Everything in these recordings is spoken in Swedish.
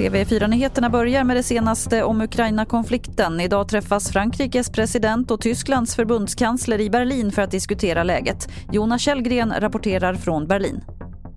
TV4-nyheterna börjar med det senaste om Ukraina-konflikten. Idag träffas Frankrikes president och Tysklands förbundskansler i Berlin för att diskutera läget. Jonas Källgren rapporterar från Berlin.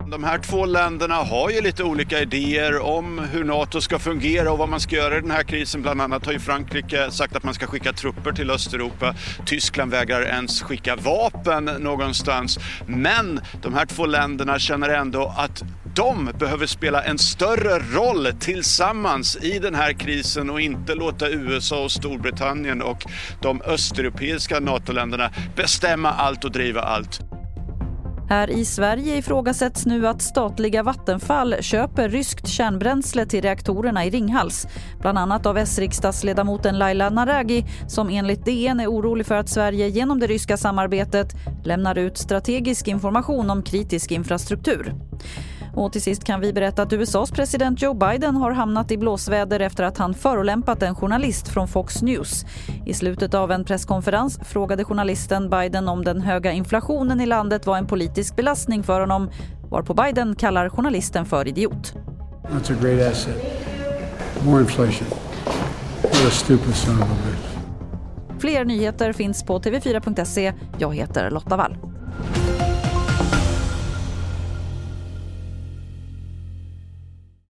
De här två länderna har ju lite olika idéer om hur NATO ska fungera och vad man ska göra i den här krisen. Bland annat har ju Frankrike sagt att man ska skicka trupper till Östeuropa. Tyskland vägrar ens skicka vapen någonstans. Men de här två länderna känner ändå att de behöver spela en större roll tillsammans i den här krisen och inte låta USA och Storbritannien och de östeuropeiska NATO-länderna bestämma allt och driva allt. Här i Sverige ifrågasätts nu att statliga Vattenfall köper ryskt kärnbränsle till reaktorerna i Ringhals. Bland annat av S-riksdagsledamoten Laila Naragi som enligt DN är orolig för att Sverige genom det ryska samarbetet lämnar ut strategisk information om kritisk infrastruktur. Och till sist kan vi berätta att USAs president Joe Biden har hamnat i blåsväder efter att han förolämpat en journalist från Fox News. I slutet av en presskonferens frågade journalisten Biden om den höga inflationen i landet var en politisk belastning för honom varpå Biden kallar journalisten för idiot. That's a great asset. More inflation. What a stupid son of a bitch. Fler nyheter finns på tv4.se. Jag heter Lotta Wall.